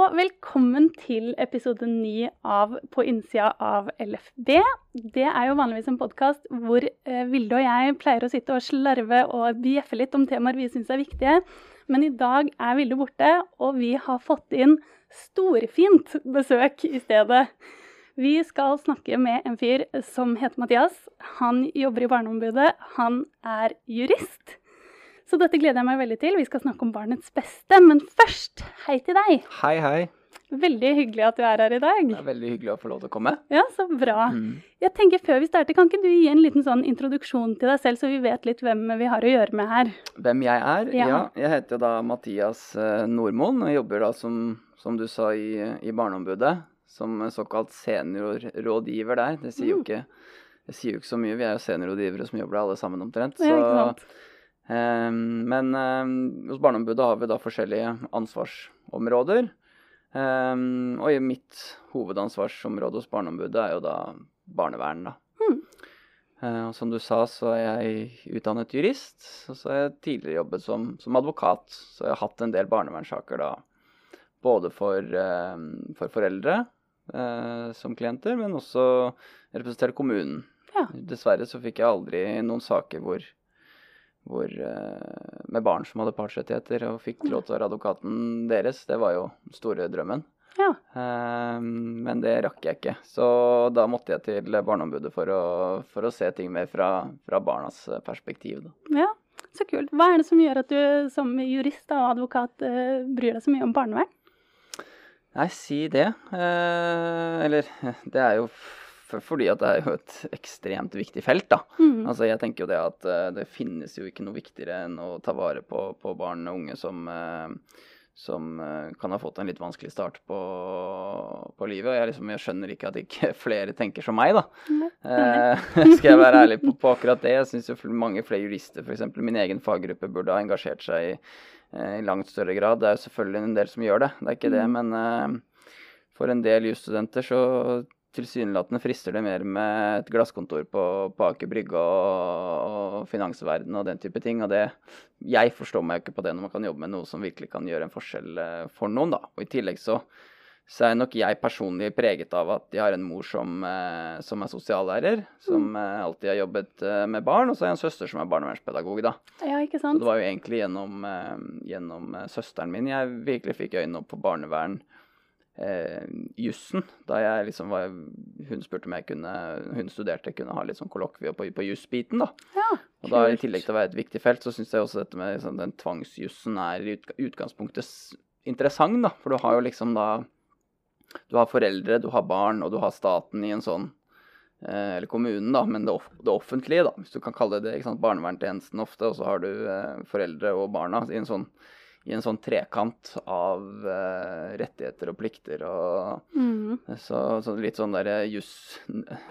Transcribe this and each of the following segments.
og velkommen til episode ni av På innsida av LFB. Det er jo vanligvis en podkast hvor eh, Vilde og jeg pleier å sitte og slarve og bjeffe litt om temaer vi syns er viktige. Men i dag er Vilde borte, og vi har fått inn storfint besøk i stedet. Vi skal snakke med en fyr som heter Mathias. Han jobber i Barneombudet. Han er jurist. Så dette gleder jeg meg veldig til. Vi skal snakke om barnets beste. Men først, hei til deg. Hei, hei. Veldig hyggelig at du er her i dag. Det er veldig hyggelig å få lov til å komme. Ja, så bra. Mm. Jeg tenker Før vi starter, kan ikke du gi en liten sånn introduksjon til deg selv, så vi vet litt hvem vi har å gjøre med her? Hvem jeg er? Ja. Ja, jeg heter da Mathias eh, Nordmoen og jobber da som, som du sa i, i Barneombudet. Som såkalt seniorrådgiver der. Det sier jo Mm. ikke, det sier jo ikke så mye. Vi er jo seniorrådgivere som jobber der alle sammen omtrent. Ja, ikke sant? Eh, men eh, hos Barneombudet har vi da forskjellige ansvarsområder. Eh, og i mitt hovedansvarsområde hos Barneombudet er jo da barnevern, da. Mm. Eh, og som du sa, så er jeg utdannet jurist. Og så har jeg tidligere jobbet som, som advokat. Så jeg har hatt en del barnevernssaker da. Både for, for foreldre eh, som klienter, men også representert kommunen. Ja. Dessverre så fikk jeg aldri noen saker hvor, hvor eh, med barn som hadde partsrettigheter, og fikk lov til å være advokaten deres. Det var jo den store drømmen. Ja. Eh, men det rakk jeg ikke. Så da måtte jeg til Barneombudet for å, for å se ting mer fra, fra barnas eh, perspektiv. Da. ja, så kult. Hva er det som gjør at du som jurist og advokat bryr deg så mye om barnevern? Nei, si det. Eh, eller det er jo fordi at det er jo et ekstremt viktig felt, da. Mm. Altså, jeg tenker jo det at eh, det finnes jo ikke noe viktigere enn å ta vare på, på barn og unge som, eh, som eh, kan ha fått en litt vanskelig start på, på livet. Og jeg, liksom, jeg skjønner ikke at ikke flere tenker som meg, da. Mm. Eh, skal jeg være ærlig på, på akkurat det. Jeg syns jo mange flere jurister, f.eks. min egen faggruppe, burde ha engasjert seg i, i langt større grad. Det er jo selvfølgelig en del som gjør det, det er ikke det. Mm. Men eh, for en del jusstudenter så tilsynelatende frister det mer med et glasskontor på, på Aker Brygge og, og finansverden og den type ting. Og det Jeg forstår meg jo ikke på det når man kan jobbe med noe som virkelig kan gjøre en forskjell eh, for noen, da. Og i tillegg så så er nok jeg personlig preget av at jeg har en mor som, eh, som er sosiallærer, som eh, alltid har jobbet med barn, og så har jeg en søster som er barnevernspedagog, da. Ja, ikke Så sant? det var jo egentlig gjennom, gjennom søsteren min jeg virkelig fikk øynene opp på barnevern. Eh, jussen, da jeg liksom var Hun spurte om jeg kunne Hun studerte, kunne ha litt sånn kollokvie på, på jussbiten, da. Ja, Og da i tillegg til å være et viktig felt, så syns jeg også dette med liksom, den tvangsjussen er i utgangspunktet interessant, da. For du har jo liksom da Du har foreldre, du har barn, og du har staten i en sånn eh, Eller kommunen, da, men det, off det offentlige, da, hvis du kan kalle det det. ikke sant, Barnevernstjenesten ofte, og så har du eh, foreldre og barna i en sånn i en sånn trekant av uh, rettigheter og plikter og Mm. så, så litt sånn derre juss-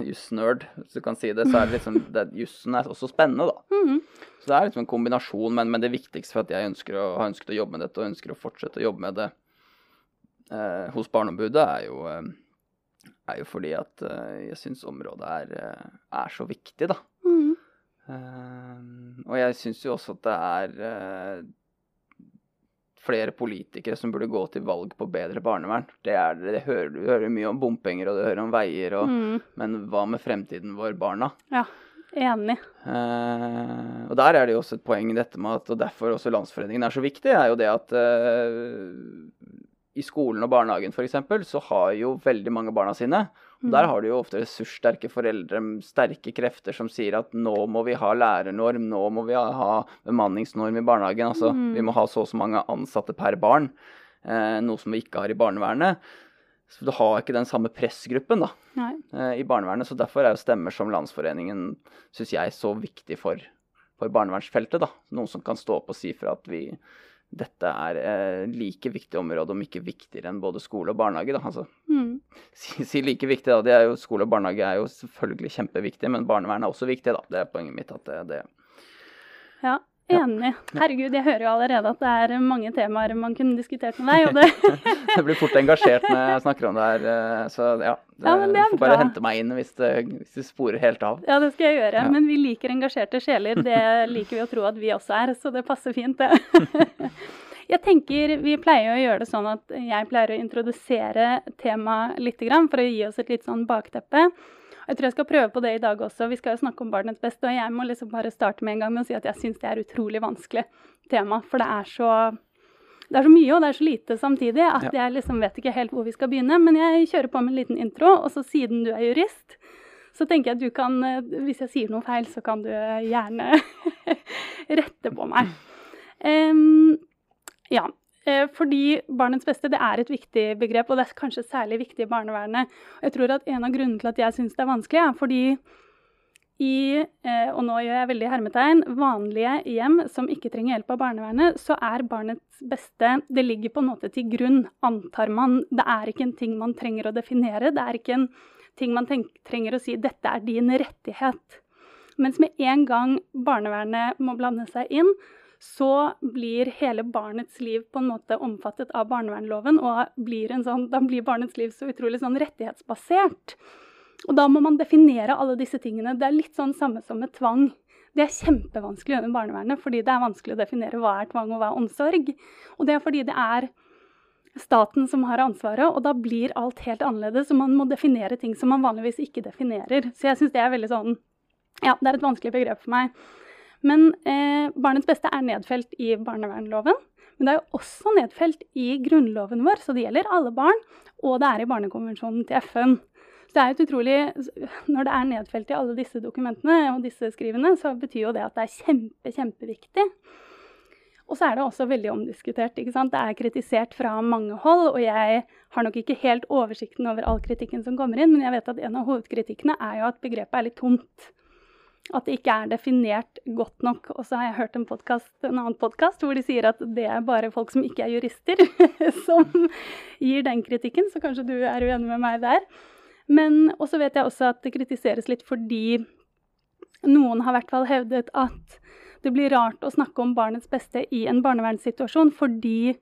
juss-nerd, hvis du kan si det. Så er det liksom Jussen er også spennende, da. Mm. Så det er liksom en kombinasjon, men, men det viktigste for at jeg ønsker å, har ønsket å jobbe med dette, og ønsker å fortsette å jobbe med det uh, hos Barneombudet, er jo, uh, er jo fordi at eh, jeg syns området er, eh, er så viktig, da. Mm. Uh, og jeg syns jo også at det er eh, flere politikere som burde gå til valg på bedre barnevern. Det, er, det, hører, du hører mye om bompenger og du hører om veier, og, Mm. men hva med fremtiden vår, barna? Ja, enig. Eh, og der er det jo også et poeng i dette med at, og derfor også Landsforeningen er så viktig, er jo det at eh, i skolen og barnehagen f.eks. så har jo veldig mange barna sine. Mm. der har du jo ofte ressurssterke foreldre, sterke krefter som sier at nå må vi ha lærernorm, nå må vi ha- bemanningsnorm i barnehagen. Altså Mm. vi må ha så og så mange ansatte per barn. Eh, noe som vi ikke har i barnevernet. Så du har ikke den samme pressgruppen, da eh, i barnevernet. Så derfor er jo stemmer som Landsforeningen, syns jeg, så viktig for, for barnevernsfeltet. da. Noen som kan stå opp og si fra at vi dette er eh, like viktig område, om ikke viktigere enn både skole og barnehage. da. Altså, Mm. si, si like viktig, da. Jo, skole og barnehage er jo selvfølgelig kjempeviktig, men barnevern er også viktig. da. Det er poenget mitt. at det, det Ja. Enig. Herregud, jeg hører jo allerede at det er mange temaer man kunne diskutert med deg, og det Jeg blir fort engasjert når jeg snakker om det her. eh, Så ja, det, Ja, det du får bare bra. hente meg inn hvis det, hvis det sporer helt av. Ja, det skal jeg gjøre. Ja. Men vi liker engasjerte sjeler. Det liker vi å tro at vi også er, så det passer fint, det. Jeg tenker Vi pleier å gjøre det sånn at jeg pleier å introdusere temaet litt for å gi oss et litt sånn bakteppe. Jeg tror jeg skal prøve på det i dag også. Vi skal jo snakke om barnets beste. Og jeg må liksom bare starte med en gang med å si at jeg syns det er utrolig vanskelig tema. For det er så det er så mye og det er så lite samtidig at jeg liksom vet ikke helt hvor vi skal begynne. Men jeg kjører på med en liten intro, og så siden du er jurist, så tenker jeg at du kan eh, Hvis jeg sier noe feil, så kan du eh, gjerne rette på meg. Um, ja. Eh, Fordi barnets beste det er et viktig begrep, og det er kanskje særlig viktig i barnevernet. Jeg tror at En av grunnene til at jeg syns det er vanskelig, er fordi i eh, og nå gjør jeg veldig hermetegn, vanlige hjem som ikke trenger hjelp av barnevernet, så er barnets beste Det ligger på en måte til grunn, antar man. Det er ikke en ting man trenger å definere. Det er ikke en ting man trenger å si 'dette er din rettighet'. Mens med en gang barnevernet må blande seg inn, så blir hele barnets liv på en måte omfattet av barnevernloven, og blir sånn, da blir barnets liv så utrolig sånn rettighetsbasert. Og da må man definere alle disse tingene. Det er litt sånn samme som med tvang. Det er kjempevanskelig under barnevernet, fordi det er vanskelig å definere hva er tvang og hva er omsorg. Og det er fordi det er staten som har ansvaret, og da blir alt helt annerledes. Og man må definere ting som man vanligvis ikke definerer. Så jeg syns det er veldig sånn Ja, det er et vanskelig begrep for meg. Men eh, barnets beste er nedfelt i barnevernloven. Men det er jo også nedfelt i grunnloven vår, så det gjelder alle barn. Og det er i barnekonvensjonen til FN. Så det er et utrolig, Når det er nedfelt i alle disse dokumentene og disse skrivene, så betyr jo det at det er kjempe, kjempeviktig. Og så er det også veldig omdiskutert. ikke sant? Det er kritisert fra mange hold, og jeg har nok ikke helt oversikten over all kritikken som kommer inn, men jeg vet at en av hovedkritikkene er jo at begrepet er litt tomt. At det ikke er definert godt nok. Og så har jeg hørt en, podcast, en annen podkast hvor de sier at det er bare folk som ikke er jurister, som gir den kritikken, så kanskje du er uenig med meg der. Men også vet jeg også at det kritiseres litt fordi noen har i hvert fall hevdet at det blir rart å snakke om barnets beste i en barnevernssituasjon, fordi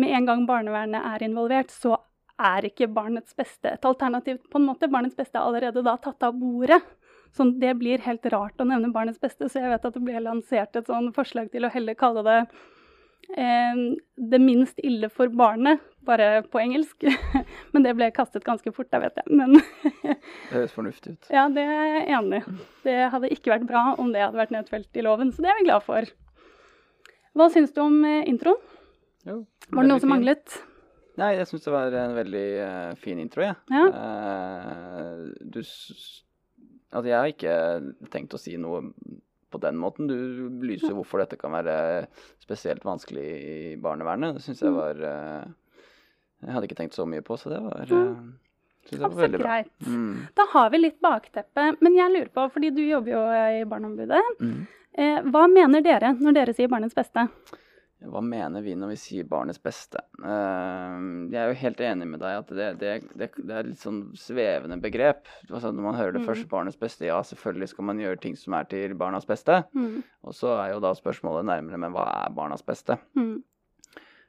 med en gang barnevernet er involvert, så er ikke barnets beste et alternativ. på en måte. Barnets beste er allerede da tatt av bordet. Så det blir helt rart å nevne barnets beste, så jeg vet at det ble lansert et sånn forslag til å heller kalle det eh, 'det minst ille for barnet', bare på engelsk. Men det ble kastet ganske fort, da vet jeg. Men Det høres fornuftig ut. ja, det er jeg enig i. Det hadde ikke vært bra om det hadde vært nedfelt i loven, så det er vi glad for. Hva syns du om eh, introen? Jo, Var det noe som manglet? Nei, jeg syns det var en veldig uh, fin intro, jeg. Ja. Eh, du Altså, jeg har ikke tenkt å si noe på den måten. Du lyser hvorfor dette kan være spesielt vanskelig i barnevernet. Det syns jeg Mm. var eh, Jeg hadde ikke tenkt så mye på, så det var, det synes jeg var veldig bra. greit. Mm. Da har vi litt bakteppe. Men jeg lurer på, fordi du jobber jo i Barneombudet. Mm. Eh, hva mener dere når dere sier barnets beste? Hva mener vi når vi sier barnets beste? Eh, jeg er jo helt enig med deg at det, det, det, det er litt sånn svevende begrep. Altså, når man hører det Mm. først, barnets beste, ja, selvfølgelig skal man gjøre ting som er til barnas beste. Mm. Og så er jo da spørsmålet nærmere, men hva er barnas beste? Mm.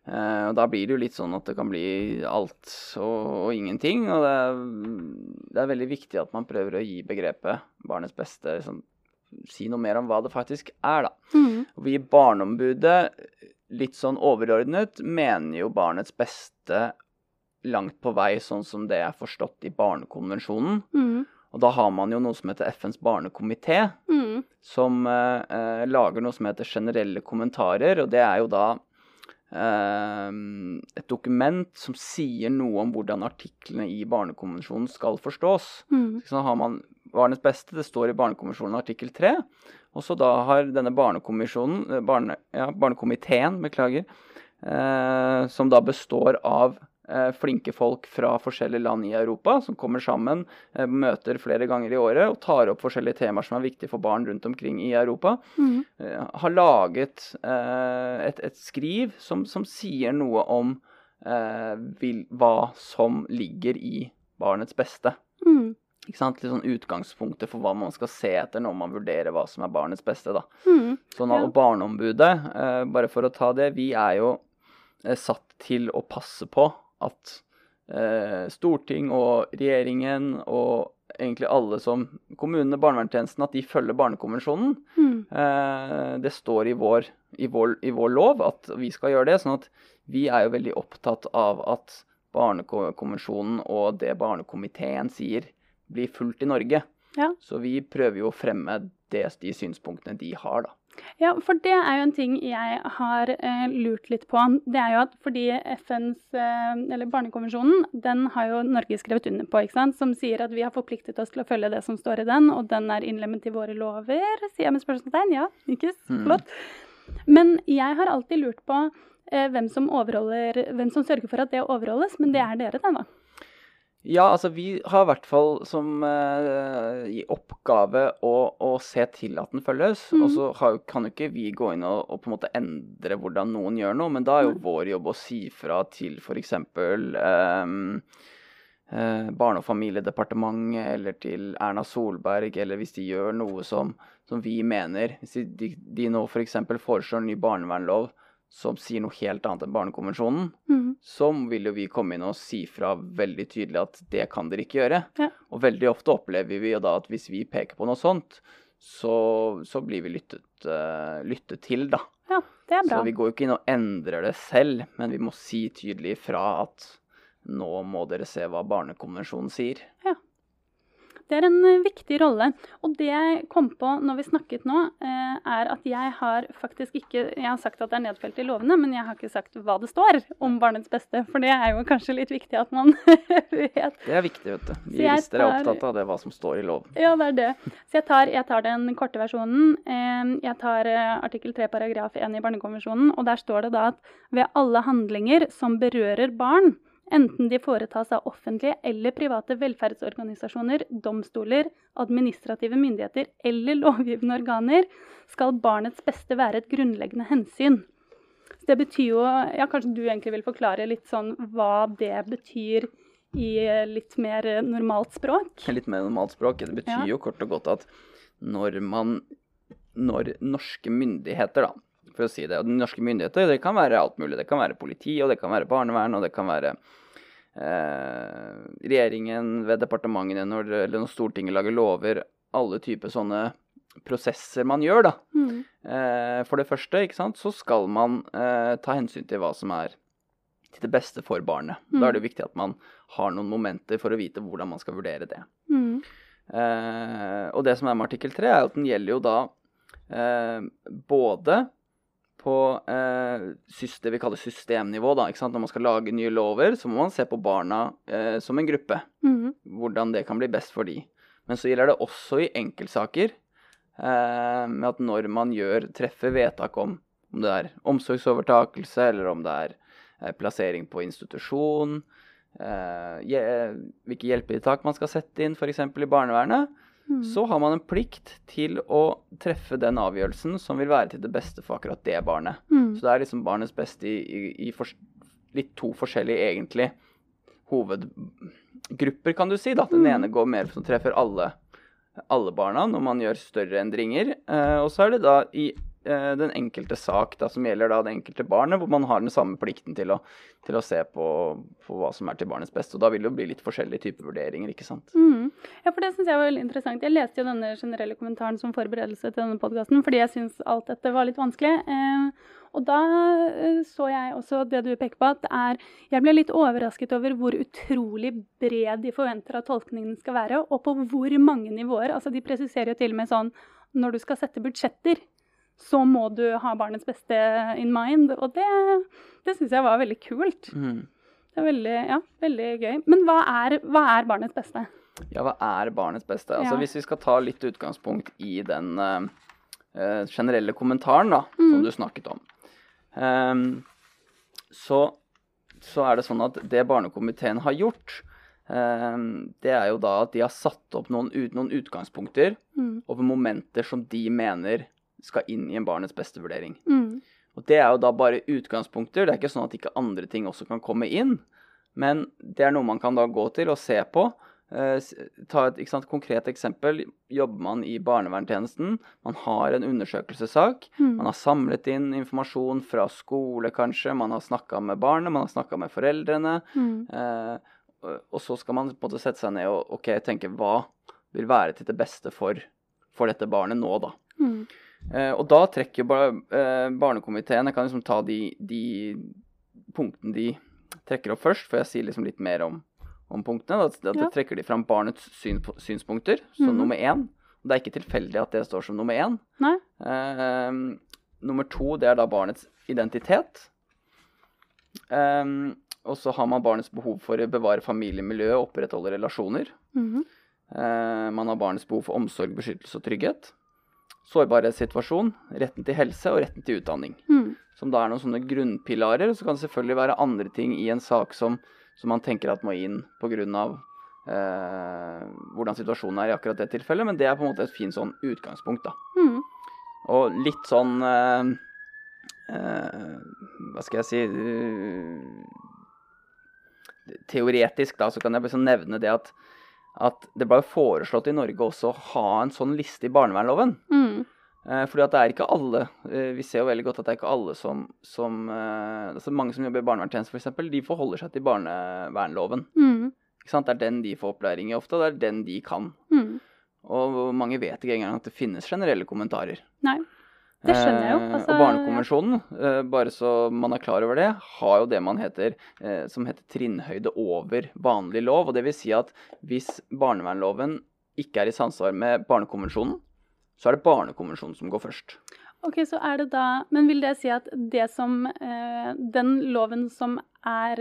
Uh, og da blir det jo litt sånn at det kan bli alt og, og ingenting. Og det er, det er veldig viktig at man prøver å gi begrepet barnets beste liksom, Si noe mer om hva det faktisk er, da. Mm. Vi i Barneombudet, litt sånn overordnet, mener jo barnets beste langt på vei sånn som det er forstått i Barnekonvensjonen. Mm. Og da har man jo noe som heter FNs barnekomité, Mm. som eh, eh, lager noe som heter generelle kommentarer, og det er jo da et dokument som sier noe om hvordan artiklene i Barnekonvensjonen skal forstås. Mm. Så har man barnets beste, det står i Barnekonvensjonen artikkel 3. Og så da har denne barnekommisjonen, eh, barne, ja, barnekomiteen, beklager, eh, som da består av eh, flinke folk fra forskjellige land i Europa, som kommer sammen, eh, møter flere ganger i året og tar opp forskjellige temaer som er viktige for barn rundt omkring i Europa, Mm. eh, har laget eh, et, et skriv som, som sier noe om eh, vil, hva som ligger i barnets beste. Mm. Ikke sant? Litt sånn utgangspunktet for hva man skal se etter når man vurderer hva som er barnets beste. da. Mm. Sånn og Barneombudet, eh, bare for å ta det, vi er jo eh, satt til å passe på at eh, storting og regjeringen og egentlig alle som kommunene, barnevernstjenesten, at de følger Barnekonvensjonen. Mm. Eh, det står i vår i vår, i vår lov at vi skal gjøre det. sånn at vi er jo veldig opptatt av at Barnekonvensjonen og det Barnekomiteen sier, blir fulgt i Norge. Ja. Så vi prøver jo å fremme det, de synspunktene de har, da. Ja, for det er jo en ting jeg har eh, lurt litt på. Det er jo at fordi FNs, eh, eller Barnekonvensjonen, den har jo Norge skrevet under på, ikke sant? som sier at vi har forpliktet oss til å følge det som står i den, og den er innlemmet i våre lover, sier jeg med spørsmålstegn. Ja, ikke Mm. Men jeg har alltid lurt på eh, hvem, som overholder, hvem som sørger for at det overholdes, men det er dere, den da. Ja, altså vi har i hvert fall som eh, i oppgave å, å se til at den følges. Mm. Og så har, kan jo ikke vi gå inn og, og på en måte endre hvordan noen gjør noe, men da er jo mm. vår jobb å si fra til f.eks. Um, eh, Barne- og familiedepartementet eller til Erna Solberg, eller hvis de gjør noe som, som vi mener Hvis de, de, de nå f.eks. foreslår en ny barnevernlov som sier noe helt annet enn Barnekonvensjonen, Mm. så vil jo vi komme inn og si fra veldig tydelig at det kan dere ikke gjøre. Ja. Og veldig ofte opplever vi jo da at hvis vi peker på noe sånt, så, så blir vi lyttet, uh, lyttet til, da. Ja, det er bra. Så vi går jo ikke inn og endrer det selv, men vi må si tydelig fra at nå må dere se hva Barnekonvensjonen sier. Det er en eh, viktig rolle. Og det jeg kom på når vi snakket nå, eh, er at jeg har faktisk ikke Jeg har sagt at det er nedfelt i lovene, men jeg har ikke sagt hva det står om barnets beste. For det er jo kanskje litt viktig at man vet. Det er viktig, vet du. Vi jurister er opptatt av det, hva som står i loven. Ja, det er det. Så jeg tar, jeg tar den korte versjonen. Eh, Jeg tar artikkel 3 paragraf 1 i Barnekonvensjonen, og der står det da at ved alle handlinger som berører barn, enten de foretas av offentlige eller private velferdsorganisasjoner, domstoler, administrative myndigheter eller lovgivende organer, skal barnets beste være et grunnleggende hensyn. Så det betyr jo Ja, kanskje du egentlig vil forklare litt sånn hva det betyr i litt mer normalt språk? litt mer normalt språk. Det betyr Ja. jo kort og godt at når man Når norske myndigheter, da, for å si det Og norske myndigheter, det kan være alt mulig. Det kan være politi, og det kan være barnevern, og det kan være eh, regjeringen ved departementene når, eller når Stortinget lager lover. Alle typer sånne prosesser man gjør, da. Mm. Eh, for det første, ikke sant, så skal man eh, ta hensyn til hva som er til det beste for barnet. Da er det jo viktig at man har noen momenter for å vite hvordan man skal vurdere det. Mm. Eh, og det som er med artikkel 3, er at den gjelder jo da eh, både på eh, det vi kaller systemnivå. da? Når man skal lage nye lover, så må man se på barna eh, som en gruppe. Mm. Hvordan det kan bli best for de. Men så gjelder det også i enkeltsaker. Eh, med at når man gjør, treffer vedtak om om det er omsorgsovertakelse, eller om det er eh, plassering på institusjon, eh, hvilke hjelpetiltak man skal sette inn, f.eks. i barnevernet, Mm. så har man en plikt til å treffe den avgjørelsen som vil være til det beste for akkurat det barnet. Mm. Så det er liksom barnets beste i, i, i for, litt to forskjellige, egentlig, hovedgrupper, kan du si. da. Den Mm. ene går mer som treffer alle, alle barna når man gjør større endringer. Eh, og så er det da i den enkelte sak da, som gjelder da det enkelte barnet, hvor man har den samme plikten til å, til å se på, på hva som er til barnets beste. Og da vil det jo bli litt forskjellige typer vurderinger, ikke sant. Mm. Ja, for det syns jeg var veldig interessant. Jeg leste jo denne generelle kommentaren som forberedelse til denne podkasten fordi jeg syns alt dette var litt vanskelig. Eh, og da eh, så jeg også det du peker på, at er Jeg ble litt overrasket over hvor utrolig bred de forventer at tolkningen skal være, og på hvor mange nivåer. Altså de presiserer jo til og med sånn når du skal sette budsjetter, så må du ha barnets beste in mind. Og det, det syns jeg var veldig kult. Mm. Det er veldig, ja, veldig gøy. Men hva er, hva er barnets beste? Ja, hva er barnets beste? Altså, Ja. Hvis vi skal ta litt utgangspunkt i den eh, generelle kommentaren da, som Mhm. du snakket om, um, så, så er det sånn at det Barnekomiteen har gjort, um, det er jo da at de har satt opp noen, noen utgangspunkter Mm. over momenter som de mener skal inn i en barnets beste-vurdering. Mm. Og det er jo da bare utgangspunkter. Det er ikke sånn at ikke andre ting også kan komme inn. Men det er noe man kan da gå til og se på. Eh, ta et sant, konkret eksempel. Jobber man i barnevernstjenesten, man har en undersøkelsessak. Mm. Man har samlet inn informasjon fra skole, kanskje. Man har snakka med barnet, man har snakka med foreldrene. Mm. Eh, og så skal man på en måte sette seg ned og okay, tenke hva vil være til det beste for, for dette barnet nå, da. Mm. Eh, og da trekker ba, eh, barnekomiteen Jeg kan liksom ta de, de punktene de trekker opp først, for jeg sier liksom litt mer om, om punktene. Da, da Ja. trekker de fram barnets syn, synspunkter som Mhm. nummer én. Det er ikke tilfeldig at det står som nummer én. Eh, nummer to, det er da barnets identitet. Eh, og så har man barnets behov for å bevare familiemiljøet og opprettholde relasjoner. Mhm. Eh, man har barnets behov for omsorg, beskyttelse og trygghet. Sårbarhetssituasjon, retten til helse og retten til utdanning. Mm. Som da er noen sånne grunnpilarer. Og så kan det selvfølgelig være andre ting i en sak som, som man tenker at må inn pga. Eh, hvordan situasjonen er i akkurat det tilfellet, men det er på en måte et fint sånn utgangspunkt, da. Mm. Og litt sånn eh, eh, Hva skal jeg si uh, Teoretisk, da, så kan jeg bare nevne det at, at det ble foreslått i Norge også å ha en sånn liste i barnevernloven. Mm. Eh, fordi at det er ikke alle eh, Vi ser jo veldig godt at det er ikke alle som, som eh, altså Mange som jobber i barnevernstjeneste, f.eks., de forholder seg til barnevernloven. Mm. Ikke sant? Det er den de får opplæring i ofte, og det er den de kan. Mm. Og mange vet ikke engang at det finnes generelle kommentarer. Nei. Det skjønner jeg jo. Eh, Altså, og Barnekonvensjonen, eh, bare så man er klar over det, har jo det man heter eh, som heter trinnhøyde over vanlig lov. Og det vil si at hvis barnevernloven ikke er i samsvar med Barnekonvensjonen, så er det Barnekonvensjonen som går først. Ok, så er det da Men vil det si at det som eh, Den loven som er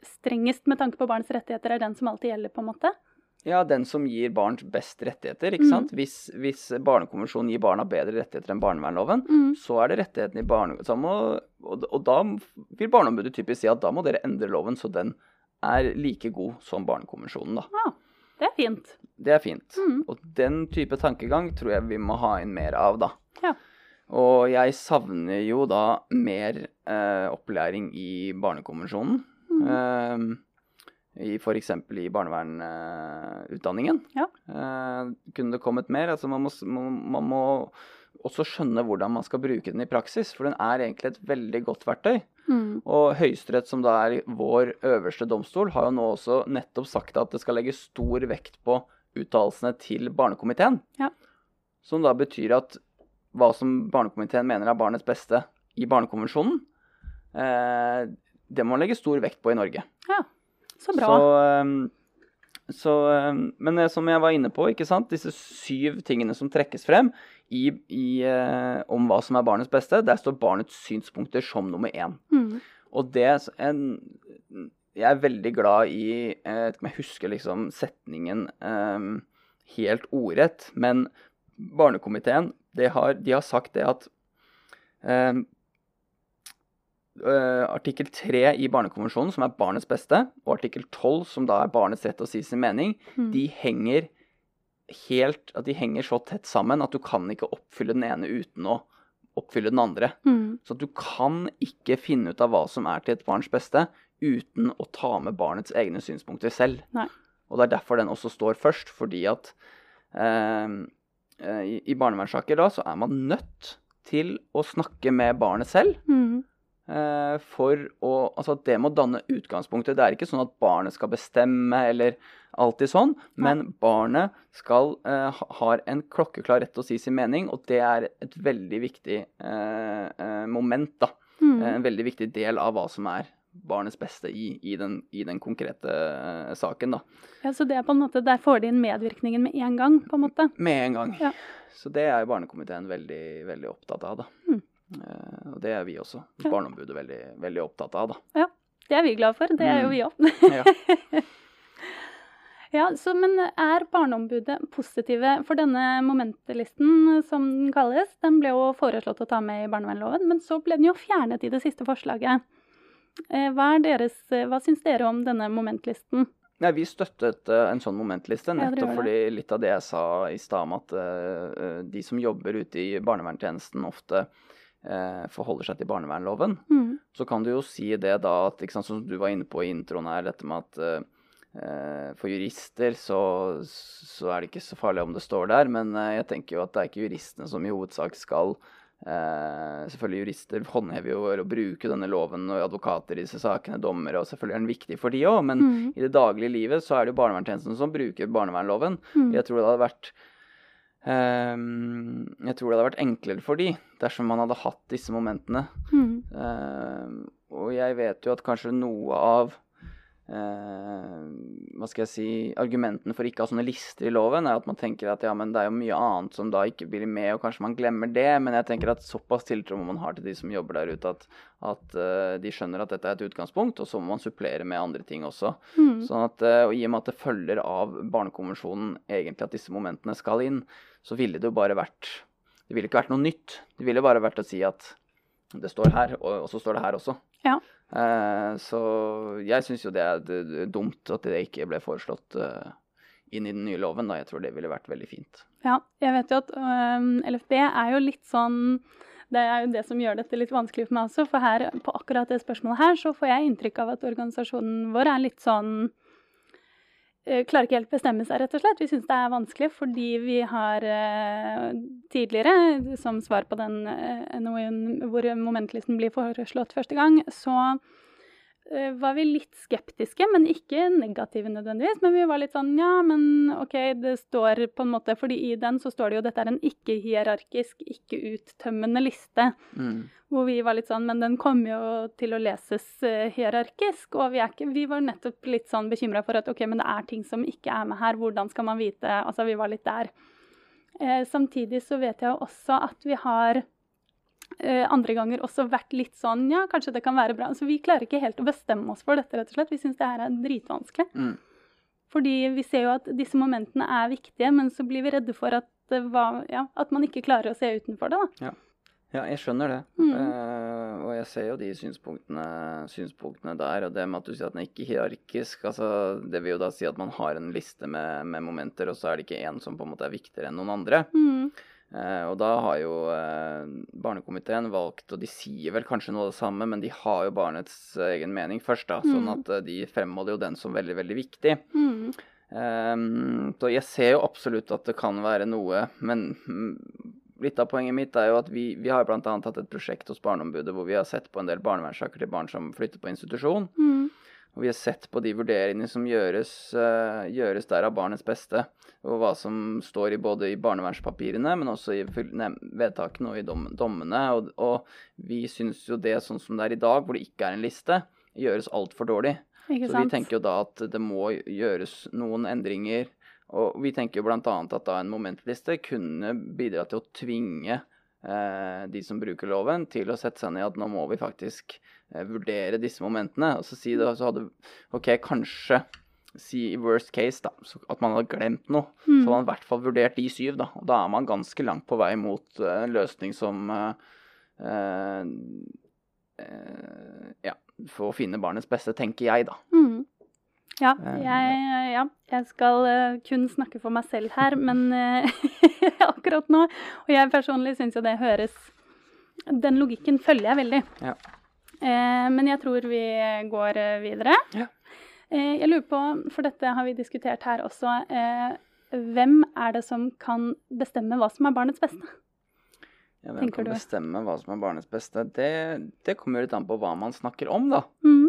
strengest med tanke på barns rettigheter, er den som alltid gjelder, på en måte? Ja, den som gir barn best rettigheter, ikke Mm. sant. Hvis, hvis Barnekonvensjonen gir barna bedre rettigheter enn barnevernloven, mm. så er det rettighetene i Så og, og da vil Barneombudet typisk si at da må dere endre loven så den er like god som Barnekonvensjonen, da. Ja, det er fint. Det er fint. Mm. Og den type tankegang tror jeg vi må ha inn mer av, da. Ja. Og jeg savner jo da mer eh, opplæring i Barnekonvensjonen. Mm. Eh, F.eks. i barnevernutdanningen. Ja. Eh, kunne det kommet mer? Altså man, må, man, man må også skjønne hvordan man skal bruke den i praksis, for den er egentlig et veldig godt verktøy. Mm. Og Høyesterett, som da er vår øverste domstol, har jo nå også nettopp sagt at det skal legges stor vekt på uttalelsene til Barnekomiteen. Ja. Som da betyr at hva som Barnekomiteen mener er barnets beste i Barnekonvensjonen, eh, det må man legge stor vekt på i Norge. Ja, så bra. Så, ehm, så, ehm, men eh, som jeg var inne på, ikke sant? disse syv tingene som trekkes frem i, i, eh, om hva som er barnets beste, der står barnets synspunkter som nummer én. Mm. Og det en, Jeg er veldig glad i eh, Jeg vet ikke om jeg husker liksom setningen um, helt ordrett, men Barnekomiteen det har, de har sagt det at eh, artikkel 3 i Barnekonvensjonen, som er barnets beste, og artikkel 12, som da er barnets rett til å si sin mening, mm. de henger helt At de henger så tett sammen at du kan ikke oppfylle den ene uten å oppfylle den andre. Mm. Så du kan ikke finne ut av hva som er til et barns beste, uten å ta med barnets egne synspunkter selv. Nei. Og det er derfor den også står først, fordi at eh, eh, i, i barnevernssaker da, så er man nødt til å snakke med barnet selv. Mhm. Eh, for å Altså at det må danne utgangspunktet. Det er ikke sånn at barnet skal bestemme eller alltid sånn, men barnet skal eh, ha- har en klokkeklar rett til å si sin mening, og det er et veldig viktig eh, moment, da. Mm. En veldig viktig del av hva som er barnets beste i, i, den, i den konkrete uh, saken, da. Ja, så det er på en måte, Der får de inn medvirkningen med en gang, på en måte. Med en gang. Ja. Så det er jo Barnekomiteen veldig, veldig opptatt av, da. Mm. Eh, og det er vi også. Ja. Barneombudet veldig, veldig opptatt av, da. Det er vi glad for. Det er jo Mm. vi òg. Ja. Ja, så, men er Barneombudet positive for denne momentlisten, som den kalles? Den ble jo foreslått å ta med i barnevernloven, men så ble den jo fjernet i det siste forslaget. Eh, Hva, er deres, eh, hva syns dere om denne momentlisten? Nei, vi støttet en sånn momentliste, nettopp fordi litt av det jeg sa i stad om at de som jobber ute i barnevernstjenesten ofte eh, forholder seg til barnevernloven. Mm. Så kan du jo si det da at, sant, som du var inne på i introen her, dette med at eh, eh, for jurister så, så er det ikke så farlig om det står der, men eh, jeg tenker jo at det er ikke juristene som i hovedsak skal eh, Selvfølgelig jurister håndhever jo å bruke denne loven, og advokater i disse sakene, dommere, og selvfølgelig er den viktig for de òg, men Mm. i det daglige livet så er det jo barnevernstjenesten som bruker barnevernloven. Mm. Jeg tror det hadde vært jeg tror det hadde vært enklere for de dersom man hadde hatt disse momentene. Mm. Ehm, og jeg vet jo at kanskje noe av hva skal jeg si, argumentene for ikke å ha sånne lister i loven, er at man tenker at ja, men det er jo mye annet som da ikke blir med, og kanskje man glemmer det. Men jeg tenker at såpass tiltro må man ha til de som jobber der ute, at, at uh, de skjønner at dette er et utgangspunkt, og så må man supplere med andre ting også. Mm. Sånn at, eh, og I og med at det følger av Barnekonvensjonen egentlig at disse momentene skal inn, så ville det jo bare vært Det ville ikke vært noe nytt. Det ville bare vært å si at det står her, og, og så står det her også. Ja. Eh, så jeg syns jo det er dumt at det ikke ble foreslått eh, inn i den nye loven. da. Jeg tror det ville vært veldig fint. Ja, jeg vet jo at um, LFB er jo litt sånn Det er jo det som gjør dette litt vanskelig for meg også. For her, på akkurat det spørsmålet her så får jeg inntrykk av at organisasjonen vår er litt sånn Klarer ikke helt bestemme seg, rett og slett. Vi syns det er vanskelig fordi vi har øh, tidligere, som svar på den øh, NOU-en hvor momentlisten blir foreslått første gang, så var vi litt skeptiske, men ikke negative nødvendigvis. Men vi var litt sånn ja, men OK, det står på en måte fordi i den så står det jo dette er en ikke-hierarkisk, ikke-uttømmende liste. Mm. Hvor vi var litt sånn Men den kommer jo til å leses eh, hierarkisk. Og vi, ikke, vi var nettopp litt sånn bekymra for at OK, men det er ting som ikke er med her. Hvordan skal man vite Altså, vi var litt der. Eh, samtidig så vet jeg jo også at vi har eh, andre ganger også vært litt sånn Ja, kanskje det kan være bra. Så vi klarer ikke helt å bestemme oss for dette, rett og slett. Vi syns det her er dritvanskelig. Mm. Fordi vi ser jo at disse momentene er viktige, men så blir vi redde for at, det var, ja, at man ikke klarer å se utenfor det. da. Ja, jeg skjønner det. Mm. Uh, og jeg ser jo de synspunktene, synspunktene der. Og det med at du sier at den er ikke hierarkisk, altså det vil jo da si at man har en liste med, med momenter, og så er det ikke én som på en måte er viktigere enn noen andre. Mm. Eh, og da har jo eh, barnekomiteen valgt, og de sier vel kanskje noe av det samme, men de har jo barnets eh, egen mening først, da. Sånn Mm. at de fremholder jo den som veldig, veldig viktig. Mm. Ehm, så jeg ser jo absolutt at det kan være noe, men mm, litt av poenget mitt er jo at vi, vi har bl.a. hatt et prosjekt hos Barneombudet hvor vi har sett på en del barnevernssaker til barn som flytter på institusjon. Mm. Og vi har sett på de vurderingene som gjøres, eh, gjøres der av barnets beste, og hva som står i både i barnevernspapirene, men også i vedtakene og i dom, dommene. Og, og vi syns jo det sånn som det er i dag, hvor det ikke er en liste, gjøres altfor dårlig. Så vi tenker jo da at det må gjøres noen endringer. Og vi tenker jo bl.a. at da en momentliste kunne bidra til å tvinge de som bruker loven, til å sette seg ned at nå må vi faktisk eh, vurdere disse momentene. Og så si det, så hadde OK, kanskje si i worst case da, at man hadde glemt noe. Så Mm. hadde man i hvert fall vurdert de syv, da. Og da er man ganske langt på vei mot eh, en løsning som eh, eh, eh, Ja, for å finne barnets beste, tenker jeg, da. Mm. Ja, Eh, jeg, ja, jeg skal eh, kun snakke for meg selv her, men eh, akkurat nå Og jeg personlig syns jo det høres Den logikken følger jeg veldig. Ja. Eh, men jeg tror vi går eh, videre. Ja. Eh, jeg lurer på, for dette har vi diskutert her også, eh, hvem er det som kan bestemme hva som er barnets beste? Ja, hvem Tenker kan du? bestemme hva som er barnets beste? Det, det kommer litt an på hva man snakker om, da. Mm.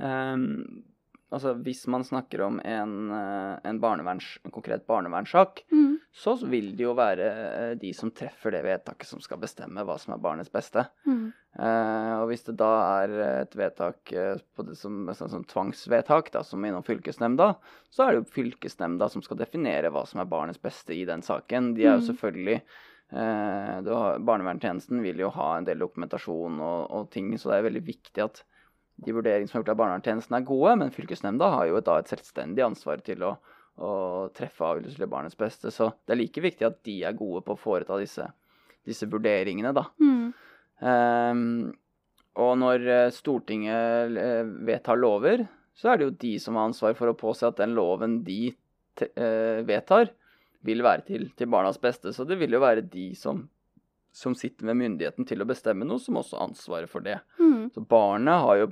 Ehm, altså, hvis man snakker om en, eh, en, barneverns, en konkret barnevernssak, Mm. så vil det jo være eh, de som treffer det vedtaket, som skal bestemme hva som er barnets beste. Mm. Eh, og hvis det da er et vedtak på det som, sånn, sånn tvangsvedtak, da, som innom fylkesnemnda, så er det jo fylkesnemnda som skal definere hva som er barnets beste i den saken. De er jo Mm. selvfølgelig eh, har, Barnevernstjenesten vil jo ha en del dokumentasjon og, og ting, så det er veldig viktig at de vurderingene som er gjort av barnevernstjenesten er gode, men fylkesnemnda har jo da et selvstendig ansvar til å, å treffe avgjørelser til barnets beste. Så det er like viktig at de er gode på å foreta disse, disse vurderingene, da. Mm. Um, og når eh, Stortinget eh, vedtar lover, så er det jo de som har ansvar for å påse at den loven de eh, vedtar, vil være til, til barnas beste. Så det vil jo være de som, som sitter med myndigheten til å bestemme noe, som også har ansvaret for det. Mm. Så barnet har jo,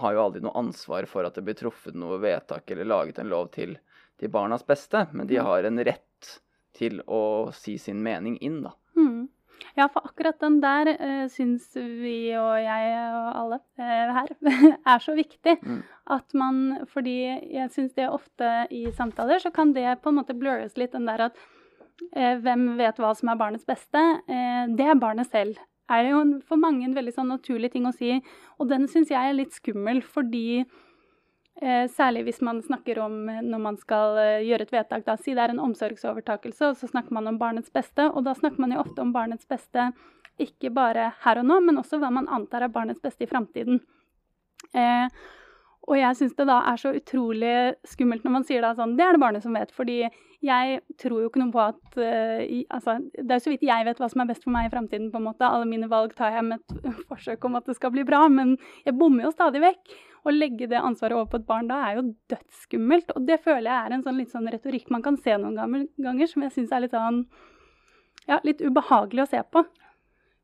har jo aldri noe ansvar for at det blir truffet noe vedtak eller laget en lov til, til barnas beste, men de har en rett til å si sin mening inn, da. Mm. Ja, for akkurat den der uh, syns vi og jeg og alle uh, her er så viktig. Mm. At man Fordi jeg syns det ofte i samtaler så kan det på en måte blurres litt, den der at hvem vet hva som er barnets beste, eh, det er barnet selv. Er jo for mange en veldig sånn naturlig ting å si. Og den syns jeg er litt skummel, fordi eh, særlig hvis man snakker om eh, når man skal eh, gjøre et vedtak, da si det er en omsorgsovertakelse, og så snakker man om barnets beste. Og da snakker man jo ofte om barnets beste ikke bare her og nå, men også hva man antar er barnets beste i framtiden. Eh, og jeg syns det da er så utrolig skummelt når man sier da sånn Det er det barnet som vet. Fordi jeg tror jo ikke noe på at uh, i, Altså, det er jo så vidt jeg vet hva som er best for meg i framtiden, på en måte. Alle mine valg tar jeg med et forsøk om at det skal bli bra, men jeg bommer jo stadig vekk. Å legge det ansvaret over på et barn da er jo dødsskummelt. Og det føler jeg er en sånn litt sånn retorikk man kan se noen ganger, som jeg syns er litt sånn Ja, litt ubehagelig å se på.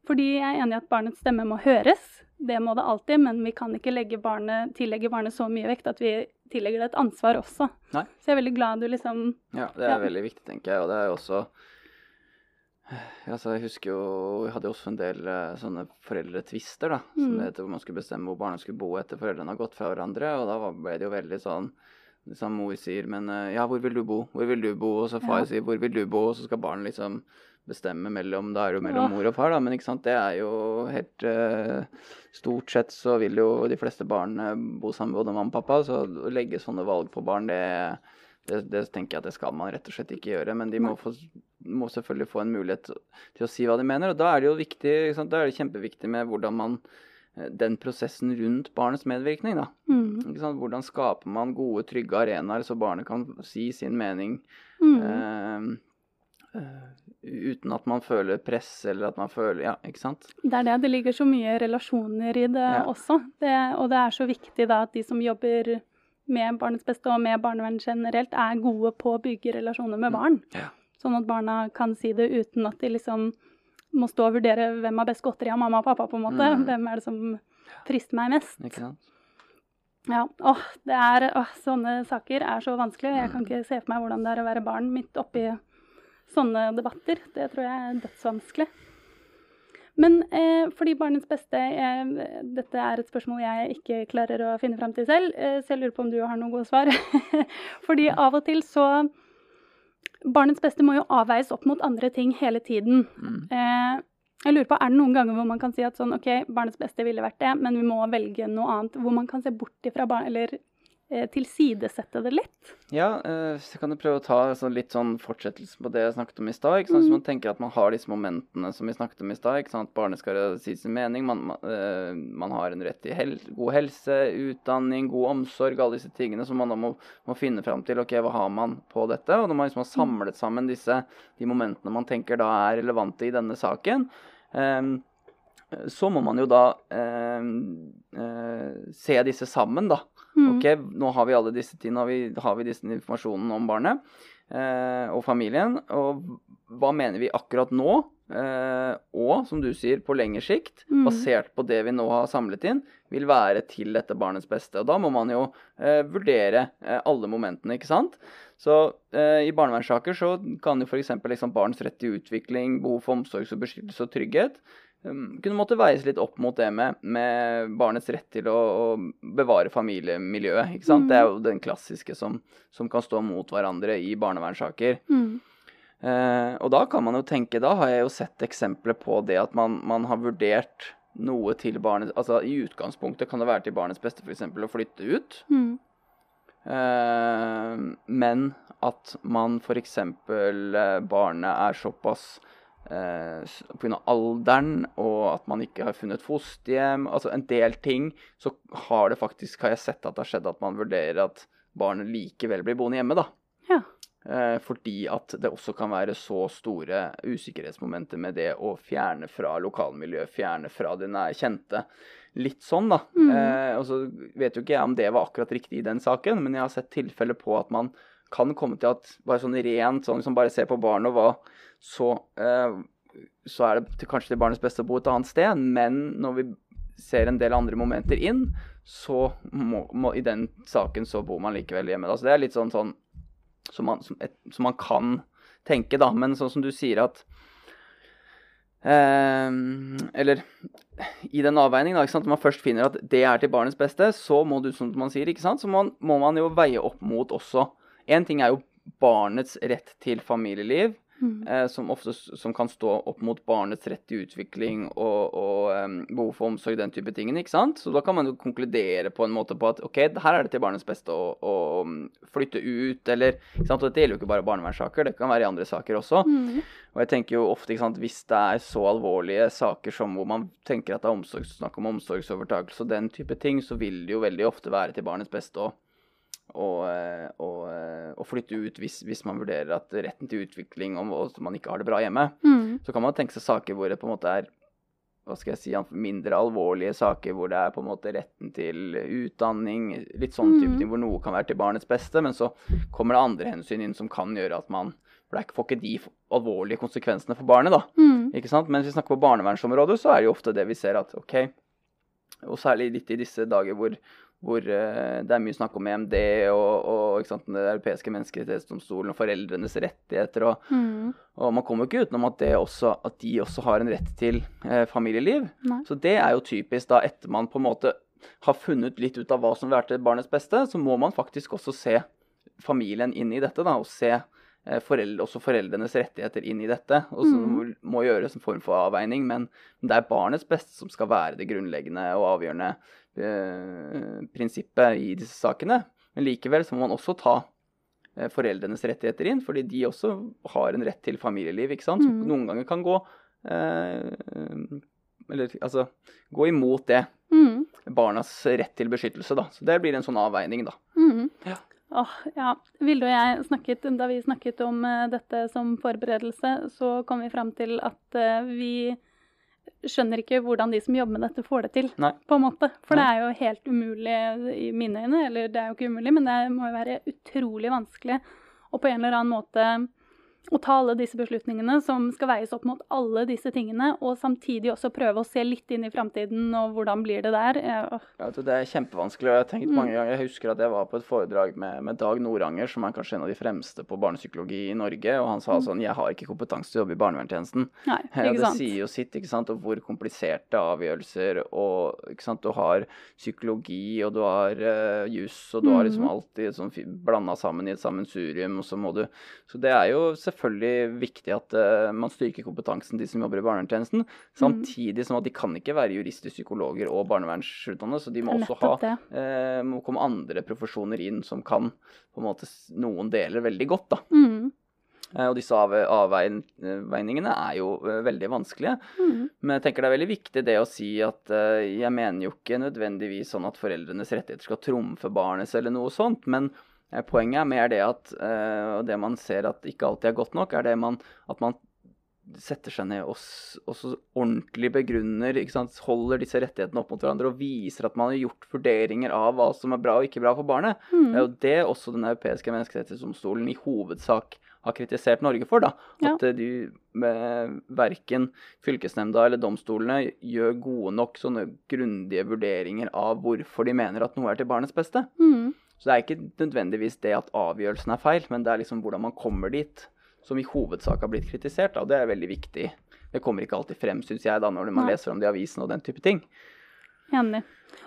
Fordi jeg er enig i at barnets stemme må høres. Det må det alltid, men vi kan ikke barnet, tillegge barnet så mye vekt at vi tillegger det et ansvar også. Nei. Så jeg er veldig glad du liksom Ja, det er ja. veldig viktig, tenker jeg. Og det er jo også altså, Jeg husker jo Vi hadde jo også en del uh, sånne foreldretvister, da. Som mm. det heter, hvor man skulle bestemme hvor barna skulle bo etter foreldrene har gått fra hverandre. Og da ble det jo veldig sånn liksom Mor sier men uh, ja, hvor vil du bo? Hvor vil du bo? Og så far ja. sier hvor vil du bo? Og så skal barnet liksom bestemme mellom Da er det jo mellom mor og far, da, men ikke sant, det er jo helt uh, Stort sett så vil jo de fleste barn bo sammen med både mamma og pappa, så å legge sånne valg på barn, det, det, det, tenker jeg at det skal man rett og slett ikke gjøre. Men de må, få, må, selvfølgelig få en mulighet til å si hva de mener. Og da er det jo viktig, da er det kjempeviktig med hvordan man eh, den prosessen rundt barnets medvirkning. da. Mm. Hvordan skaper man gode, trygge arenaer så barnet kan si sin mening. Mm. Eh, uten at man føler press eller at man føler Ja, ikke sant? Det er det. Det ligger så mye relasjoner i det ja. også. Det, og det er så viktig da at de som jobber med barnets beste og med barnevern generelt, er gode på å bygge relasjoner med mm. barn. Ja. Sånn at barna kan si det uten at de liksom må stå og vurdere hvem har best godteri av mamma og pappa, på en måte. Mm. Hvem er det som frister meg mest? Ikke sant? Ja, åh, det er, åh, Sånne saker er så vanskelig. Jeg kan ikke se for meg hvordan det er å være barn midt oppi sånne debatter. Det tror jeg er dødsvanskelig. Men eh, fordi barnets beste eh, Dette er et spørsmål jeg ikke klarer å finne fram til selv, eh, så jeg lurer på om du har noen gode svar. fordi av og til så Barnets beste må jo avveies opp mot andre ting hele tiden. Mm. Eh, jeg lurer på, Er det noen ganger hvor man kan si at sånn, ok, barnets beste ville vært det, men vi må velge noe annet? Hvor man kan se bort ifra barn, eller tilsidesette det litt? Ja, eh, så kan du prøve å ta sånn litt sånn fortsettelse på det jeg snakket om i stad. Mm. Så man tenker at man har disse momentene som vi snakket om i stad. At barnet skal si sin mening. Man, man, uh, man har en rett til hel god helse, utdanning, god omsorg. Alle disse tingene som man da må, må finne fram til. Ok, hva har man på dette? Og når man liksom har samlet sammen disse, de momentene man tenker da er relevante i denne saken, um, så må man jo da uh, uh, se disse sammen, da. Mm. Ok, nå har vi alle disse tingene, har vi, har vi disse informasjonen om barnet eh, og familien. Og hva mener vi akkurat nå? Eh, og som du sier, på lengre sikt, mm. basert på det vi nå har samlet inn, vil være til dette barnets beste. Og da må man jo eh, vurdere eh, alle momentene, ikke sant. Så eh, i barnevernssaker så kan jo f.eks. Liksom barns rett til utvikling, behov for omsorg og beskyttelse og trygghet kunne måtte veies litt opp mot det med, med barnets rett til å, å, bevare familiemiljøet. ikke sant? Mm. Det er jo den klassiske som, som, kan stå mot hverandre i barnevernssaker. Mm. Eh, og da kan man jo tenke, da har jeg jo sett eksempler på det at man, man har vurdert noe til barnet Altså i utgangspunktet kan det være til barnets beste f.eks. å flytte ut. Mm. Eh, men at man f.eks. Uh, barnet er såpass eh, pga. alderen og at man ikke har funnet fosterhjem, altså en del ting, så har det faktisk, har jeg sett at det har skjedd at man vurderer at barnet likevel blir boende hjemme, da. Ja. Eh, fordi at det også kan være så store usikkerhetsmomenter med det å fjerne fra lokalmiljøet, fjerne fra det nære kjente. Litt sånn, da. Mm. Eh, og så vet jo ikke jeg om det var akkurat riktig i den saken, men jeg har sett tilfeller på at man kan komme til at bare sånn rent sånn som bare ser på barnet og hva, så, eh, så er det til, kanskje til barnets beste å bo et annet sted. Men når vi ser en del andre momenter inn, så må, må i den saken så bor man likevel hjemme. Altså det er litt sånn, sånn som, man, som, et, som man kan tenke, da. Men sånn som du sier at eh, Eller i den avveiningen, da, når man først finner at det er til barnets beste, så må du, som man sier, ikke sant, så må, må man jo veie opp mot også Én ting er jo barnets rett til familieliv. Mm. eh, som ofte som kan stå opp mot barnets rett til utvikling og, og um, behov for omsorg, den type tingene, ikke sant? Så da kan man jo konkludere på en måte på at ok, her er det til barnets beste å, å um, flytte ut, eller ikke sant? Og dette gjelder jo ikke bare barnevernssaker, det kan være i andre saker også. Mm. Og jeg tenker jo ofte, ikke sant, hvis det er så alvorlige saker som hvor man tenker at det er omsorgs, snakk om omsorgsovertakelse og den type ting, så vil det jo veldig ofte være til barnets beste å, å, eh, å flytte ut hvis, hvis man vurderer at retten til utvikling og, og man ikke har det bra hjemme. Mm. Så kan man tenke seg saker hvor det på en måte er hva skal jeg si, mindre alvorlige saker hvor det er på en måte retten til utdanning, litt sånn type Mhm. ting hvor noe kan være til barnets beste, men så kommer det andre hensyn inn som kan gjøre at man For det får ikke de alvorlige konsekvensene for barnet, da. Mm. Ikke sant? Men hvis vi snakker på barnevernsområdet, så er det jo ofte det vi ser at OK, og særlig litt i disse dager hvor, hvor eh, det er mye snakk om EMD og, og sant, Den europeiske menneskerettighetsdomstolen og foreldrenes rettigheter og Mm. og man kommer jo ikke utenom at, det også, at de også har en rett til eh, familieliv. Nei. Så det er jo typisk da etter man på en måte har funnet litt ut av hva som vil være til barnets beste, så må man faktisk også se familien inn i dette, da, og se foreldre, også foreldrenes rettigheter inn i dette. Og så mm. må, gjøres en form for avveining, men det er barnets beste som skal være det grunnleggende og avgjørende eh, prinsippet i disse sakene. Men likevel så må man også ta eh, foreldrenes rettigheter inn, fordi de også har en rett til familieliv, ikke sant? Som Mhm. noen ganger kan gå eh, Eller altså gå imot det. Mm. Barnas rett til beskyttelse, da. Så det blir en sånn avveining, da. Mm. Ja. Åh, ja. Vilde og jeg snakket, da vi snakket om eh, dette som forberedelse, så kom vi fram til at eh, vi skjønner ikke hvordan de som jobber med dette, får det til. Nei. på en måte. For det er jo helt umulig i mine øyne. Eller det er jo ikke umulig, men det må jo være utrolig vanskelig å på en eller annen måte å ta alle disse beslutningene som skal veies opp mot alle disse tingene, og samtidig også prøve å se litt inn i framtiden og hvordan blir det der. Eh, Ja, det er kjempevanskelig. og Jeg har tenkt Mm. mange ganger, jeg husker at jeg var på et foredrag med, med Dag Noranger, som er kanskje en av de fremste på barnepsykologi i Norge. og Han sa Mm. sånn Jeg har ikke kompetanse til å jobbe i barnevernstjenesten. Nei, Ja, det sier jo sitt, ikke sant, og hvor kompliserte avgjørelser og ikke sant, Du har psykologi, og du har uh, juss, og du har liksom Mhm. alltid sånn blanda sammen i et sammensurium, og så må du Så det er jo selvfølgelig viktig at eh, man styrker kompetansen de som jobber i barnevernstjenesten, Mhm. samtidig som at de kan ikke være jurister, psykologer og barnevernsutdannede, så de må også ha eh, må komme andre profesjoner inn som kan på en måte noen deler veldig godt, da. Mm. Og disse avveiningene er jo veldig vanskelige. Mm. Men jeg tenker det er veldig viktig det å si at jeg mener jo ikke nødvendigvis sånn at foreldrenes rettigheter skal trumfe barnets eller noe sånt, men poenget er mer det at eh, og det man ser at ikke alltid er godt nok, er det man, at man setter seg ned og, og så ordentlig begrunner, holder disse rettighetene opp mot hverandre og viser at man har gjort vurderinger av hva som er bra og ikke bra for barnet. Det er Mm. jo det også Den europeiske menneskerettighetsdomstolen i hovedsak har kritisert Norge for. da. Ja. At eh, de med, verken fylkesnemnda eller domstolene gjør gode nok sånne grundige vurderinger av hvorfor de mener at noe er til barnets beste. Mm. Så det er ikke nødvendigvis det at avgjørelsen er feil, men det er liksom hvordan man kommer dit, som i hovedsak har blitt kritisert. da, og Det er veldig viktig. Det kommer ikke alltid frem, syns jeg, da, når man Nei. leser om det i avisen og den type ting. Enig.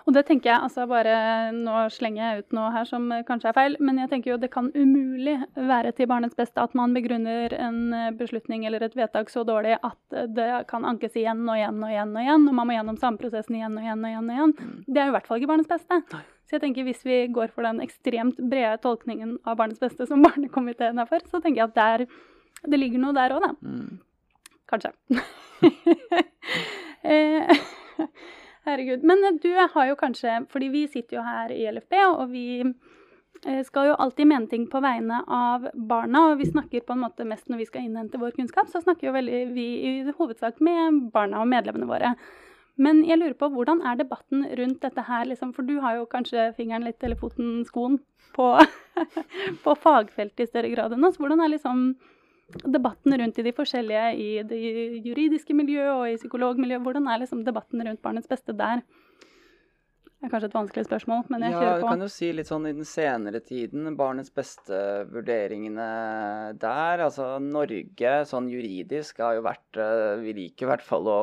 Og det tenker jeg, altså bare Nå slenger jeg ut noe her som eh, kanskje er feil, men jeg tenker jo det kan umulig være til barnets beste at man begrunner en eh, beslutning eller et vedtak så dårlig at eh, det kan ankes igjen og igjen og igjen og igjen, og man må gjennom samme prosessen igjen og igjen og igjen. og igjen. Mm. Det er jo i hvert fall ikke barnets beste. Nei. Så jeg tenker hvis vi går for den ekstremt brede tolkningen av barnets beste som barnekomiteen er for, så tenker jeg at der, det ligger noe der òg, da. Mm. Kanskje. Eh, Herregud. Men eh, du har jo kanskje Fordi vi sitter jo her i LFB, og vi eh, skal jo alltid mene ting på vegne av barna. Og vi snakker på en måte mest når vi skal innhente vår kunnskap, så snakker jo veldig, vi i hovedsak med barna og medlemmene våre. Men jeg lurer på, hvordan er debatten rundt dette her, liksom? For du har jo kanskje fingeren litt, eller foten, skoen, på, på fagfeltet i større grad enn oss. Hvordan er liksom debatten rundt i de forskjellige i det juridiske miljøet og i psykologmiljøet, hvordan er liksom debatten rundt barnets beste der? Det er kanskje et vanskelig spørsmål, men jeg ja, kjører du kan jo si litt sånn i den senere tiden, barnets beste-vurderingene der. Altså Norge sånn juridisk har jo vært eh, Vi liker i hvert fall å,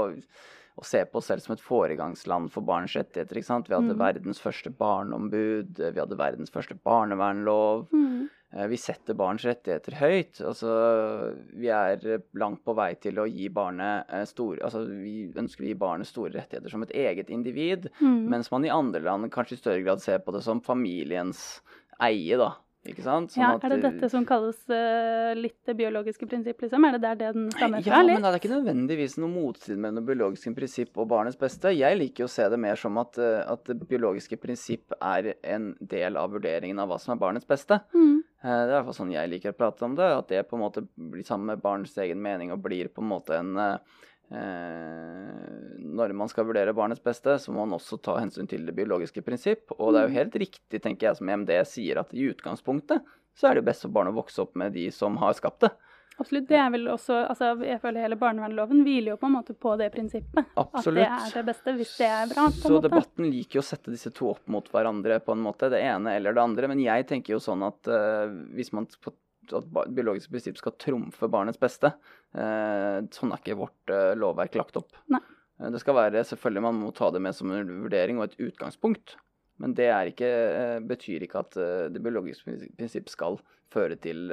å se på oss selv som et foregangsland for barns rettigheter. ikke sant? Vi hadde Mm. verdens første barneombud, vi hadde verdens første barnevernlov. Mm. eh, vi setter barns rettigheter høyt. Altså, vi er langt på vei til å gi barnet eh, store Altså, vi ønsker å gi barnet store rettigheter som et eget individ, Mm. mens man i andre land kanskje i større grad ser på det som familiens eie, da. Sånn ja, er det eh, dette som kalles uh, litt det biologiske prinsipp, liksom? Er det der den stammer Ja, fra? men det er ikke nødvendigvis noe motstrid mellom det biologiske prinsipp og barnets beste. Jeg liker å se det mer som at, eh, at det biologiske prinsipp er en del av vurderingen av hva som er barnets beste. Mm. Uh, Det er i hvert fall sånn jeg liker å prate om det. At det på en måte blir sammen med barnets egen mening og blir på en måte en eh, eh, Når man skal vurdere barnets beste, så må man også ta hensyn til det biologiske prinsipp. Og det er jo helt riktig, tenker jeg, som EMD sier, at i utgangspunktet så er det jo best for barn å vokse opp med de som har skapt det. Absolutt. Det er vel også altså Jeg føler hele barnevernloven hviler jo på en måte på det prinsippet. Absolutt. At det er det beste, hvis det er bra. på en Så måte. debatten liker jo å sette disse to opp mot hverandre på en måte, det ene eller det andre. Men jeg tenker jo sånn at uh, hvis man på- at biologiske biologisk prinsipp skal trumfe barnets beste, eh, sånn er ikke vårt eh, lovverk lagt opp. Nei. Eh, Det skal være, selvfølgelig Man må ta det med som en vurdering og et utgangspunkt. Men det ikke, betyr ikke at det biologiske prinsipp- skal føre til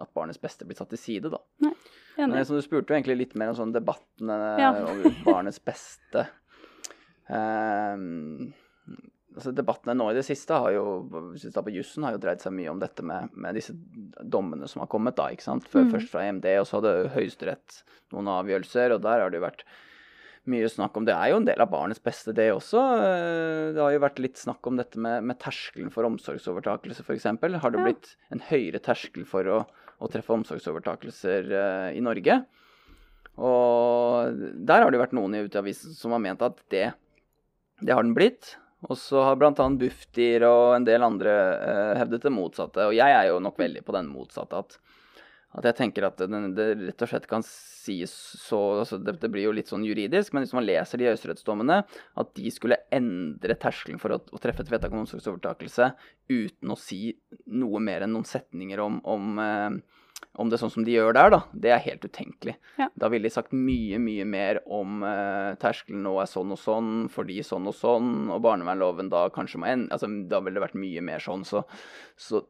at barnets beste blir satt til side, da. Men det som du spurte jo egentlig litt mer om sånn debattene Ja. om barnets beste. Ehm, altså Debattene nå i det siste har jo tar på jussen, har jo dreid seg mye om dette med, med disse dommene som har kommet. da, ikke sant? Før, mm. Først fra EMD, og så hadde Høyesterett noen avgjørelser. og Der har det jo vært mye snakk om Det er jo en del av barnets beste, det også. Eh, Det har jo vært litt snakk om dette med, med terskelen for omsorgsovertakelse, f.eks. Har det blitt en høyere terskel for å, å treffe omsorgsovertakelser uh, i Norge? Og der har det jo vært noen i Uteavisen som har ment at det, det har den blitt. Og så har bl.a. Bufdir og en del andre eh, hevdet det motsatte. Og jeg er jo nok veldig på den motsatte. At, at jeg tenker at det, det rett og slett kan sies så altså det, det blir jo litt sånn juridisk, men hvis man leser de høyesterettsdommene, at de skulle endre terskelen for å, å treffe et vedtak om omsorgsovertakelse uten å si noe mer enn noen setninger om, om eh, om det sånn som de gjør der, da, det er helt utenkelig. Ja. Da ville de sagt mye, mye mer om eh, terskelen nå er sånn og sånn, fordi sånn og sånn, og barnevernloven da kanskje må ende altså, Da ville det vært mye mer sånn, så, så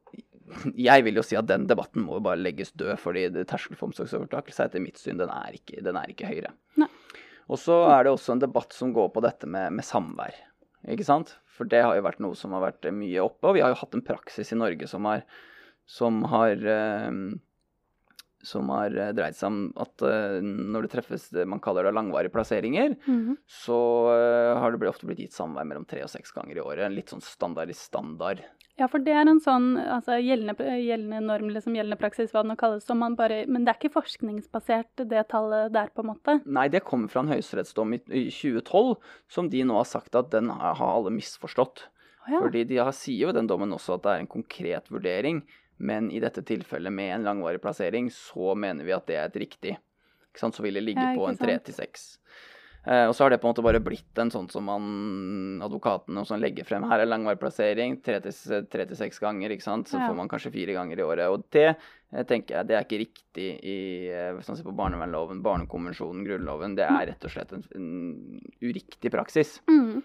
jeg vil jo si at den debatten må jo bare legges død, fordi terskelen for omsorgsovertakelse etter mitt syn, den er ikke, den er ikke høyere. Nei. Og så er det også en debatt som går på dette med, med samvær, ikke sant? For det har jo vært noe som har vært mye oppe, og vi har jo hatt en praksis i Norge som har, som har eh, som har eh, dreid seg om at eh, når det treffes det man kaller det langvarige plasseringer, Mhm. så eh, har det ofte blitt gitt samvær mellom tre og seks ganger i året. En litt sånn standard i standard. Ja, for det er en sånn altså, gjeldende, gjeldende norm, liksom gjeldende praksis, hva det nå kalles, som man bare Men det er ikke forskningsbasert, det tallet der, på en måte? Nei, det kommer fra en høyesterettsdom i, i 2012, som de nå har sagt at den har, har alle misforstått. Oh, ja. Fordi de har, sier jo i den dommen også at det er en konkret vurdering, men i dette tilfellet med en langvarig plassering, så mener vi at det er et riktig. Ikke sant? Så vil det ligge Ja, på en tre til seks. Eh, og så har det på en måte bare blitt en sånn som man, advokatene også legger frem. Her er langvarig plassering, tre til s- tre til seks ganger, ikke sant. Så Ja. får man kanskje fire ganger i året. Og det eh, tenker jeg, det er ikke riktig i eh, hvis man ser på barnevernloven, barnekonvensjonen, Grunnloven. Det er rett og slett en, en uriktig praksis. Mm.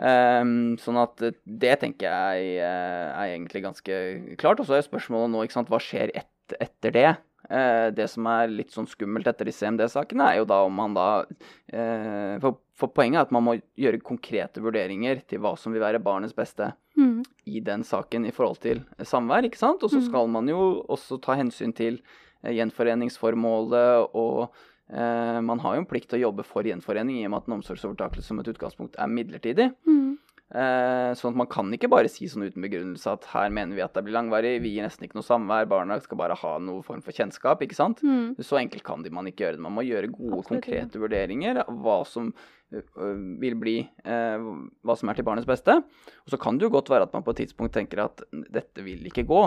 Ehm, sånn at det tenker jeg eh, er egentlig ganske klart. Og så er spørsmålet nå, ikke sant, hva skjer et, etter det? Uh, det som er litt sånn skummelt etter disse MD-sakene, er jo da om man da uh, for, for poenget er at man må gjøre konkrete vurderinger til hva som vil være barnets beste Mm. i den saken i forhold til samvær, ikke sant? Og så Mm. skal man jo også ta hensyn til gjenforeningsformålet, og man har jo en plikt til å jobbe for gjenforening i og med at en omsorgsovertakelse som et utgangspunkt er midlertidig. Mm. Eh, sånn at man kan ikke bare si sånn uten begrunnelse at her mener vi at det blir langvarig, vi gir nesten ikke noe samvær, barna skal bare ha noen form for kjennskap, ikke sant? Mm. Så enkelt kan man ikke gjøre det. Man må gjøre gode, Absolutt konkrete vurderinger av hva som vil bli eh, Hva som er til barnets beste. Og så kan det jo godt være at man på et tidspunkt tenker at dette vil ikke gå.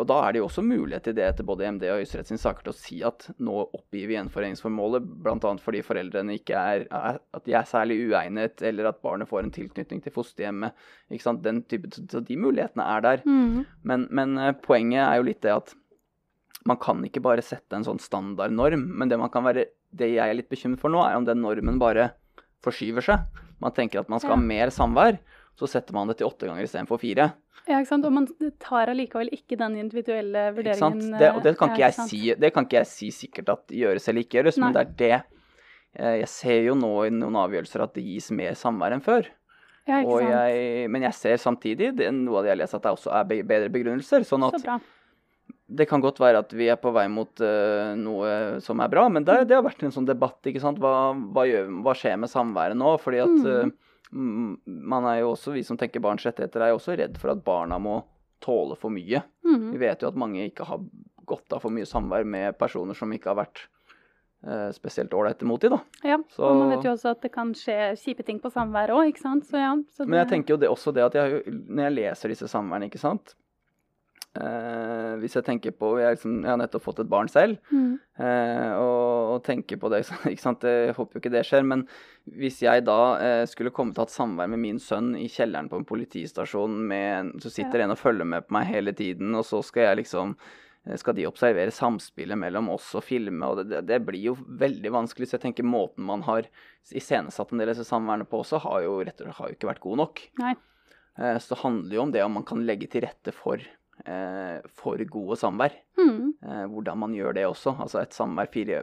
Og da er det jo også mulighet til det etter både EMD og Høyesterett sine saker til å si at nå oppgir vi gjenforeningsformålet, bl.a. fordi foreldrene ikke er, er At de er særlig uegnet, eller at barnet får en tilknytning til fosterhjemmet. Ikke sant? Den type, så de mulighetene er der. Mm. Men, men eh, poenget er jo litt det at man kan ikke bare sette en sånn standardnorm. Men det, man kan være, det jeg er litt bekymret for nå, er om den normen bare forskyver seg. Man tenker at man skal ha mer samvær, så setter man det til åtte ganger istedenfor fire. Ja, ikke sant? Og man tar allikevel ikke den individuelle vurderingen. Det, og det kan, eh, ikke jeg si, det kan ikke jeg si sikkert at gjøres eller ikke gjøres, men det er det eh, Jeg ser jo nå i noen avgjørelser at det gis mer samvær enn før. Ja, ikke jeg, men jeg ser samtidig det, noe av det jeg leser, at det også er bedre begrunnelser. Sånn Så at bra. Det kan godt være at vi er på vei mot uh, noe som er bra, men det, det har vært en sånn debatt. ikke sant? Hva, hva, gjør, hva skjer med samværet nå? Fordi at Mm. mm, man er jo også, vi som tenker barns rettigheter, er jo også redd for at barna må tåle for mye. Vi Mhm. vet jo at mange ikke har godt av for mye samvær med personer som ikke har vært eh, spesielt ålreite mot dem. Ja, Så- og man vet jo også at det kan skje kjipe ting på samværet òg, ikke sant. Så ja. Så Men jeg tenker jo det, også det at jeg, når jeg leser disse samværene, ikke sant eh, Hvis jeg tenker på jeg, liksom, jeg har nettopp fått et barn selv, mm. eh, og, og tenker på det ikke sant? Jeg håper jo ikke det skjer, men hvis jeg da eh, skulle komme til å ha et samvær med min sønn i kjelleren på en politistasjon, med, så sitter en og følger med på meg hele tiden, og så skal jeg liksom eh, skal de observere samspillet mellom oss og filme, og det, det, blir jo veldig vanskelig. Så jeg tenker måten man har iscenesatt en del av disse samværene på også, har jo rett og slett har jo ikke vært god nok. Nei. Eh, Så det handler jo om det om man kan legge til rette for, for gode samvær. Mm. Eh, hvordan man gjør det også. Altså et samvær fire,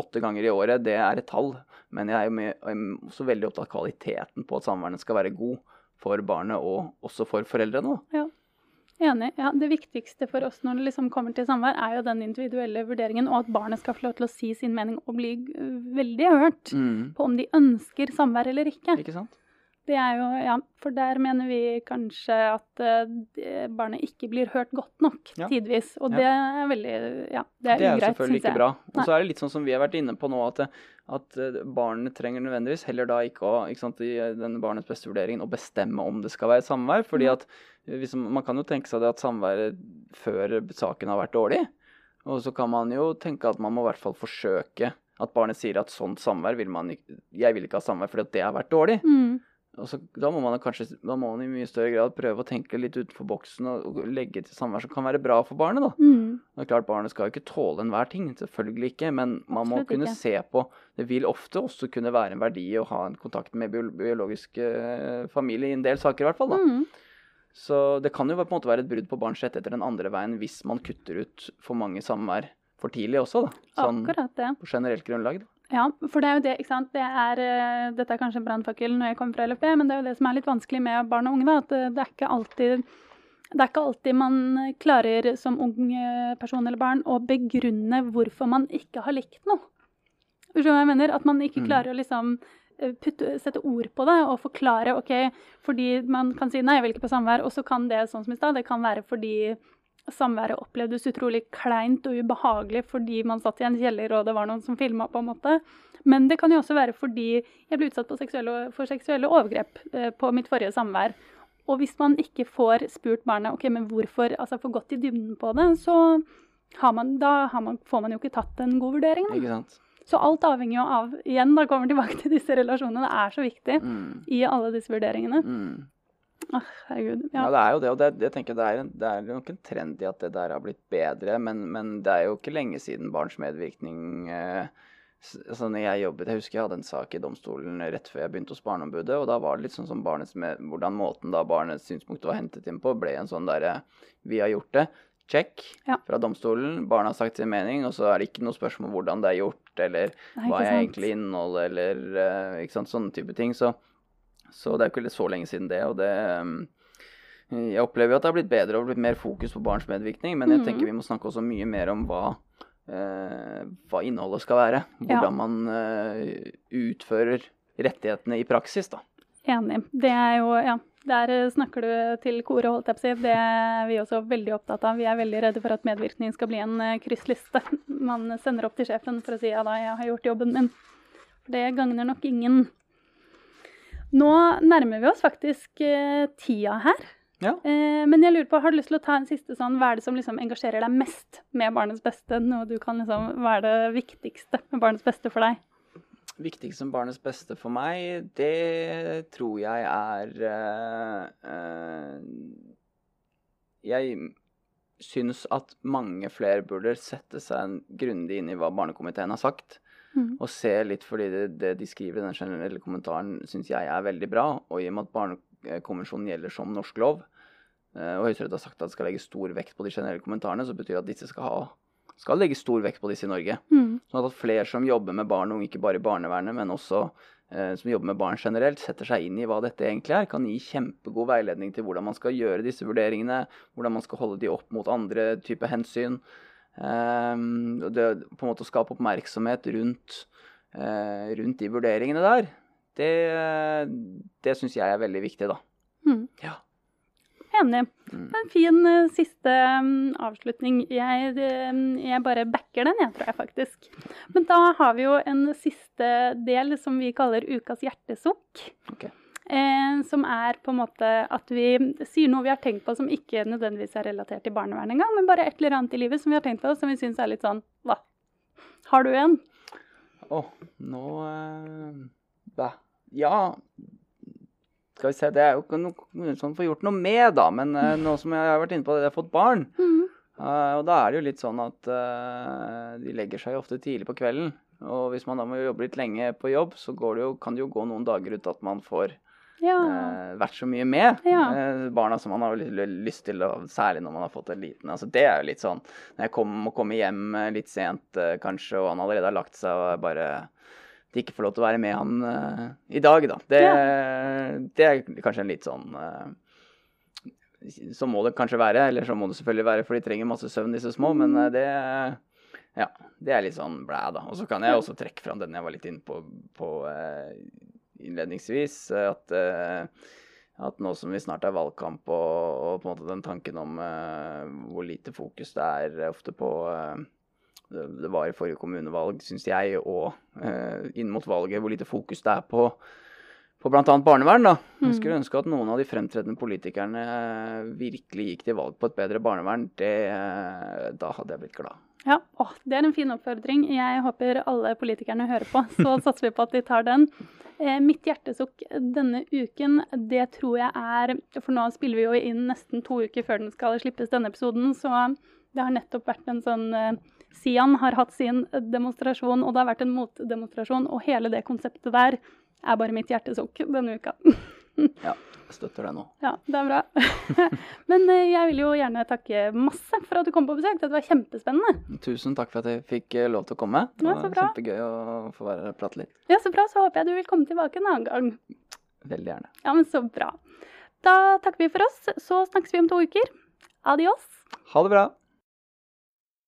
åtte ganger i året, det er et tall. Men jeg er jo med, jeg er også veldig opptatt av kvaliteten på at samværene skal være god for barnet og også for foreldrene. Ja. Enig. Ja, det viktigste for oss når det liksom kommer til samvær, er jo den individuelle vurderingen, og at barnet skal få lov til å si sin mening og bli øh, veldig hørt Mm. på om de ønsker samvær eller ikke. Ikke sant? Det er jo, ja, For der mener vi kanskje at uh, barnet ikke blir hørt godt nok Ja. tidvis. Og Ja. det er veldig Ja, det er Det er ugreit, selvfølgelig ikke bra. Og så er det litt sånn som vi har vært inne på nå, at, at eh, barnet trenger nødvendigvis heller da ikke å, ikke sant, i eh, denne barnets beste vurderingen, å bestemme om det skal være samvær. fordi at eh, hvis, Man kan jo tenke seg det at samværet før saken har vært dårlig. Og så kan man jo tenke at man må i hvert fall forsøke at barnet sier at sånt samvær vil man ikke Jeg vil ikke ha samvær fordi at det har vært dårlig. Mm. Og så, da må man kanskje da må man i mye større grad prøve å tenke litt utenfor boksen og, og legge til samvær som kan være bra for barnet. da. Mm. Det er klart Barnet skal jo ikke tåle enhver ting, selvfølgelig ikke. Men man må kunne ikke. se på Det vil ofte også kunne være en verdi å ha en kontakt med biologisk eh, familie i en del saker, i hvert fall. da. Mm. Så det kan jo på en måte være et brudd på barns rettigheter den andre veien hvis man kutter ut for mange samvær for tidlig også, da. Sånn Akkurat det. på generelt grunnlag. da. Ja, for det er jo det, ikke sant. Det er, eh, dette er kanskje en brannfakkel når jeg kommer fra LFB, men det er jo det som er litt vanskelig med barn og unge. da, At eh, det er ikke alltid det er ikke alltid man klarer som ung eh, person eller barn å begrunne hvorfor man ikke har likt noe. Skjønner du hva jeg mener? At man ikke Mm. klarer å liksom eh, putte, sette ord på det og forklare ok, fordi man kan si nei, jeg vil ikke på samvær, og så kan det sånn som i stad, det kan være fordi samværet opplevdes utrolig kleint og ubehagelig fordi man satt i en kjeller og det var noen som filma, på en måte. Men det kan jo også være fordi jeg ble utsatt seksuelle, for seksuelle overgrep eh, på mitt forrige samvær. Og hvis man ikke får spurt barnet ok, men hvorfor, altså får gått i dybden på det, så har man, da har man, får man jo ikke tatt en god vurdering. Da. Ikke sant? Så alt avhenger jo av Igjen, da kommer tilbake til disse relasjonene. Det er så viktig Mm. i alle disse vurderingene. Mm. Åh, herregud. Ja. Ja. det er jo det, og det, jeg tenker det er, en, det er nok en trend i at det der har blitt bedre, men, men det er jo ikke lenge siden barns medvirkning eh, s- altså når jeg jobbet, jeg husker jeg hadde en sak i domstolen rett før jeg begynte hos Barneombudet, og da var det litt sånn som barnets med, hvordan måten da barnets synspunkt var hentet inn på, ble en sånn derre Vi har gjort det. Check Ja. fra domstolen. Barna har sagt sin mening, og så er det ikke noe spørsmål om hvordan det er gjort, eller Nei, hva er egentlig innholdet, eller eh, ikke sant, sånne type ting. Så, så det er jo ikke så lenge siden det, og det um, Jeg opplever jo at det har blitt bedre og blitt mer fokus på barns medvirkning, men jeg mm. tenker vi må snakke også mye mer om hva, eh, hva innholdet skal være. Ja. Hvordan man eh, utfører rettighetene i praksis, da. Enig. Det er jo, ja. Der snakker du til koret, holdt jeg på å si. Det er vi også veldig opptatt av. Vi er veldig redde for at medvirkning skal bli en eh, kryssliste. Man sender opp til sjefen for å si ja da, jeg har gjort jobben min. For Det gagner nok ingen. Nå nærmer vi oss faktisk eh, tida her. Ja. Eh, men jeg lurer på, har du lyst til å ta en siste sånn, hva er det som liksom engasjerer deg mest med barnets beste? Noe du kan liksom, Hva er det viktigste med barnets beste for deg? Viktigst som barnets beste for meg, det tror jeg er eh, eh, Jeg syns at mange flere burde sette seg grundig inn i hva Barnekomiteen har sagt. Mhm. Og se litt fordi det, det de skriver i den generelle kommentaren, syns jeg er veldig bra. Og i og med at barnekonvensjonen gjelder som norsk lov, eh, og Høyesterett har sagt at det skal legge stor vekt på de generelle kommentarene, så betyr det at disse skal, ha, skal legge stor vekt på disse i Norge. Mm. Sånn at flere som jobber med barn og unge, ikke bare i barnevernet, men også eh, som jobber med barn generelt, setter seg inn i hva dette egentlig er, kan gi kjempegod veiledning til hvordan man skal gjøre disse vurderingene, hvordan man skal holde de opp mot andre typer hensyn. Um, det på en måte å skape oppmerksomhet rundt, uh, rundt de vurderingene der, det, det syns jeg er veldig viktig, da. Mm. Ja. Enig. Mm. En fin eh, siste mm, avslutning. Jeg, eh, jeg bare backer den, jeg tror jeg faktisk. Men da har vi jo en siste del som vi kaller ukas hjertesukk. Ok. Eh, som er på en måte at vi sier noe vi har tenkt på som ikke nødvendigvis er relatert til barnevernet engang, men bare et eller annet i livet som vi har tenkt på som vi syns er litt sånn Hva? Har du en? Å, nå eh? Ja Skal vi se, det er jo ikke noe sånn får gjort noe med, da. Men eh, nå som jeg har vært inne på det, jeg har fått barn. Mhm. eh, og da er det jo litt sånn at eh, de legger seg jo ofte tidlig på kvelden. Og hvis man da må jobbe litt lenge på jobb, så går det jo, kan det jo gå noen dager ut at man får Ja. uh, vært så mye med. Ja. Uh, barna som man har lyst til, og særlig når man har fått en liten. Altså, det er jo litt sånn Når jeg kom, må komme hjem eh, litt sent uh, kanskje, og han allerede har lagt seg, og bare de ikke får lov til å være med han i dag, da. Det, det er kanskje en litt sånn Så må det kanskje være, eller så må det selvfølgelig være, for de trenger masse søvn, disse små. Men det ja, det er litt sånn blæ, da. Og så kan jeg også trekke fram den jeg var litt inne på, på eh, innledningsvis. eh, At, eh, at nå som vi snart er valgkamp, og, og på en måte den tanken om eh, hvor lite fokus det er ofte på det var i forrige kommunevalg, syns jeg, og inn mot valget, hvor lite fokus det er på, på bl.a. barnevern. da. Jeg Mm. skulle ønske at noen av de fremtredende politikerne virkelig gikk til valg på et bedre barnevern. Det, da hadde jeg blitt glad. Ja, å, Det er en fin oppfordring. Jeg håper alle politikerne hører på. Så satser vi på at de tar den. Eh, mitt hjertesukk denne uken, det tror jeg er For nå spiller vi jo inn nesten to uker før den skal slippes, denne episoden. Så det har nettopp vært en sånn eh, Sian har hatt sin demonstrasjon, og det har vært en motdemonstrasjon. Og hele det konseptet der er bare mitt hjertesukk denne uka. Ja, jeg støtter deg nå. Ja, det er bra. Men eh, jeg vil jo gjerne takke masse for at du kom på besøk. Det var kjempespennende. Tusen takk for at jeg fikk eh, lov til å komme. Det var så bra. kjempegøy å få være og prate litt. Ja, Så bra. Så håper jeg du vil komme tilbake en annen gang. Veldig gjerne. Ja, men Så bra. Da takker vi for oss. Så snakkes vi om to uker. Adios. Ha det bra.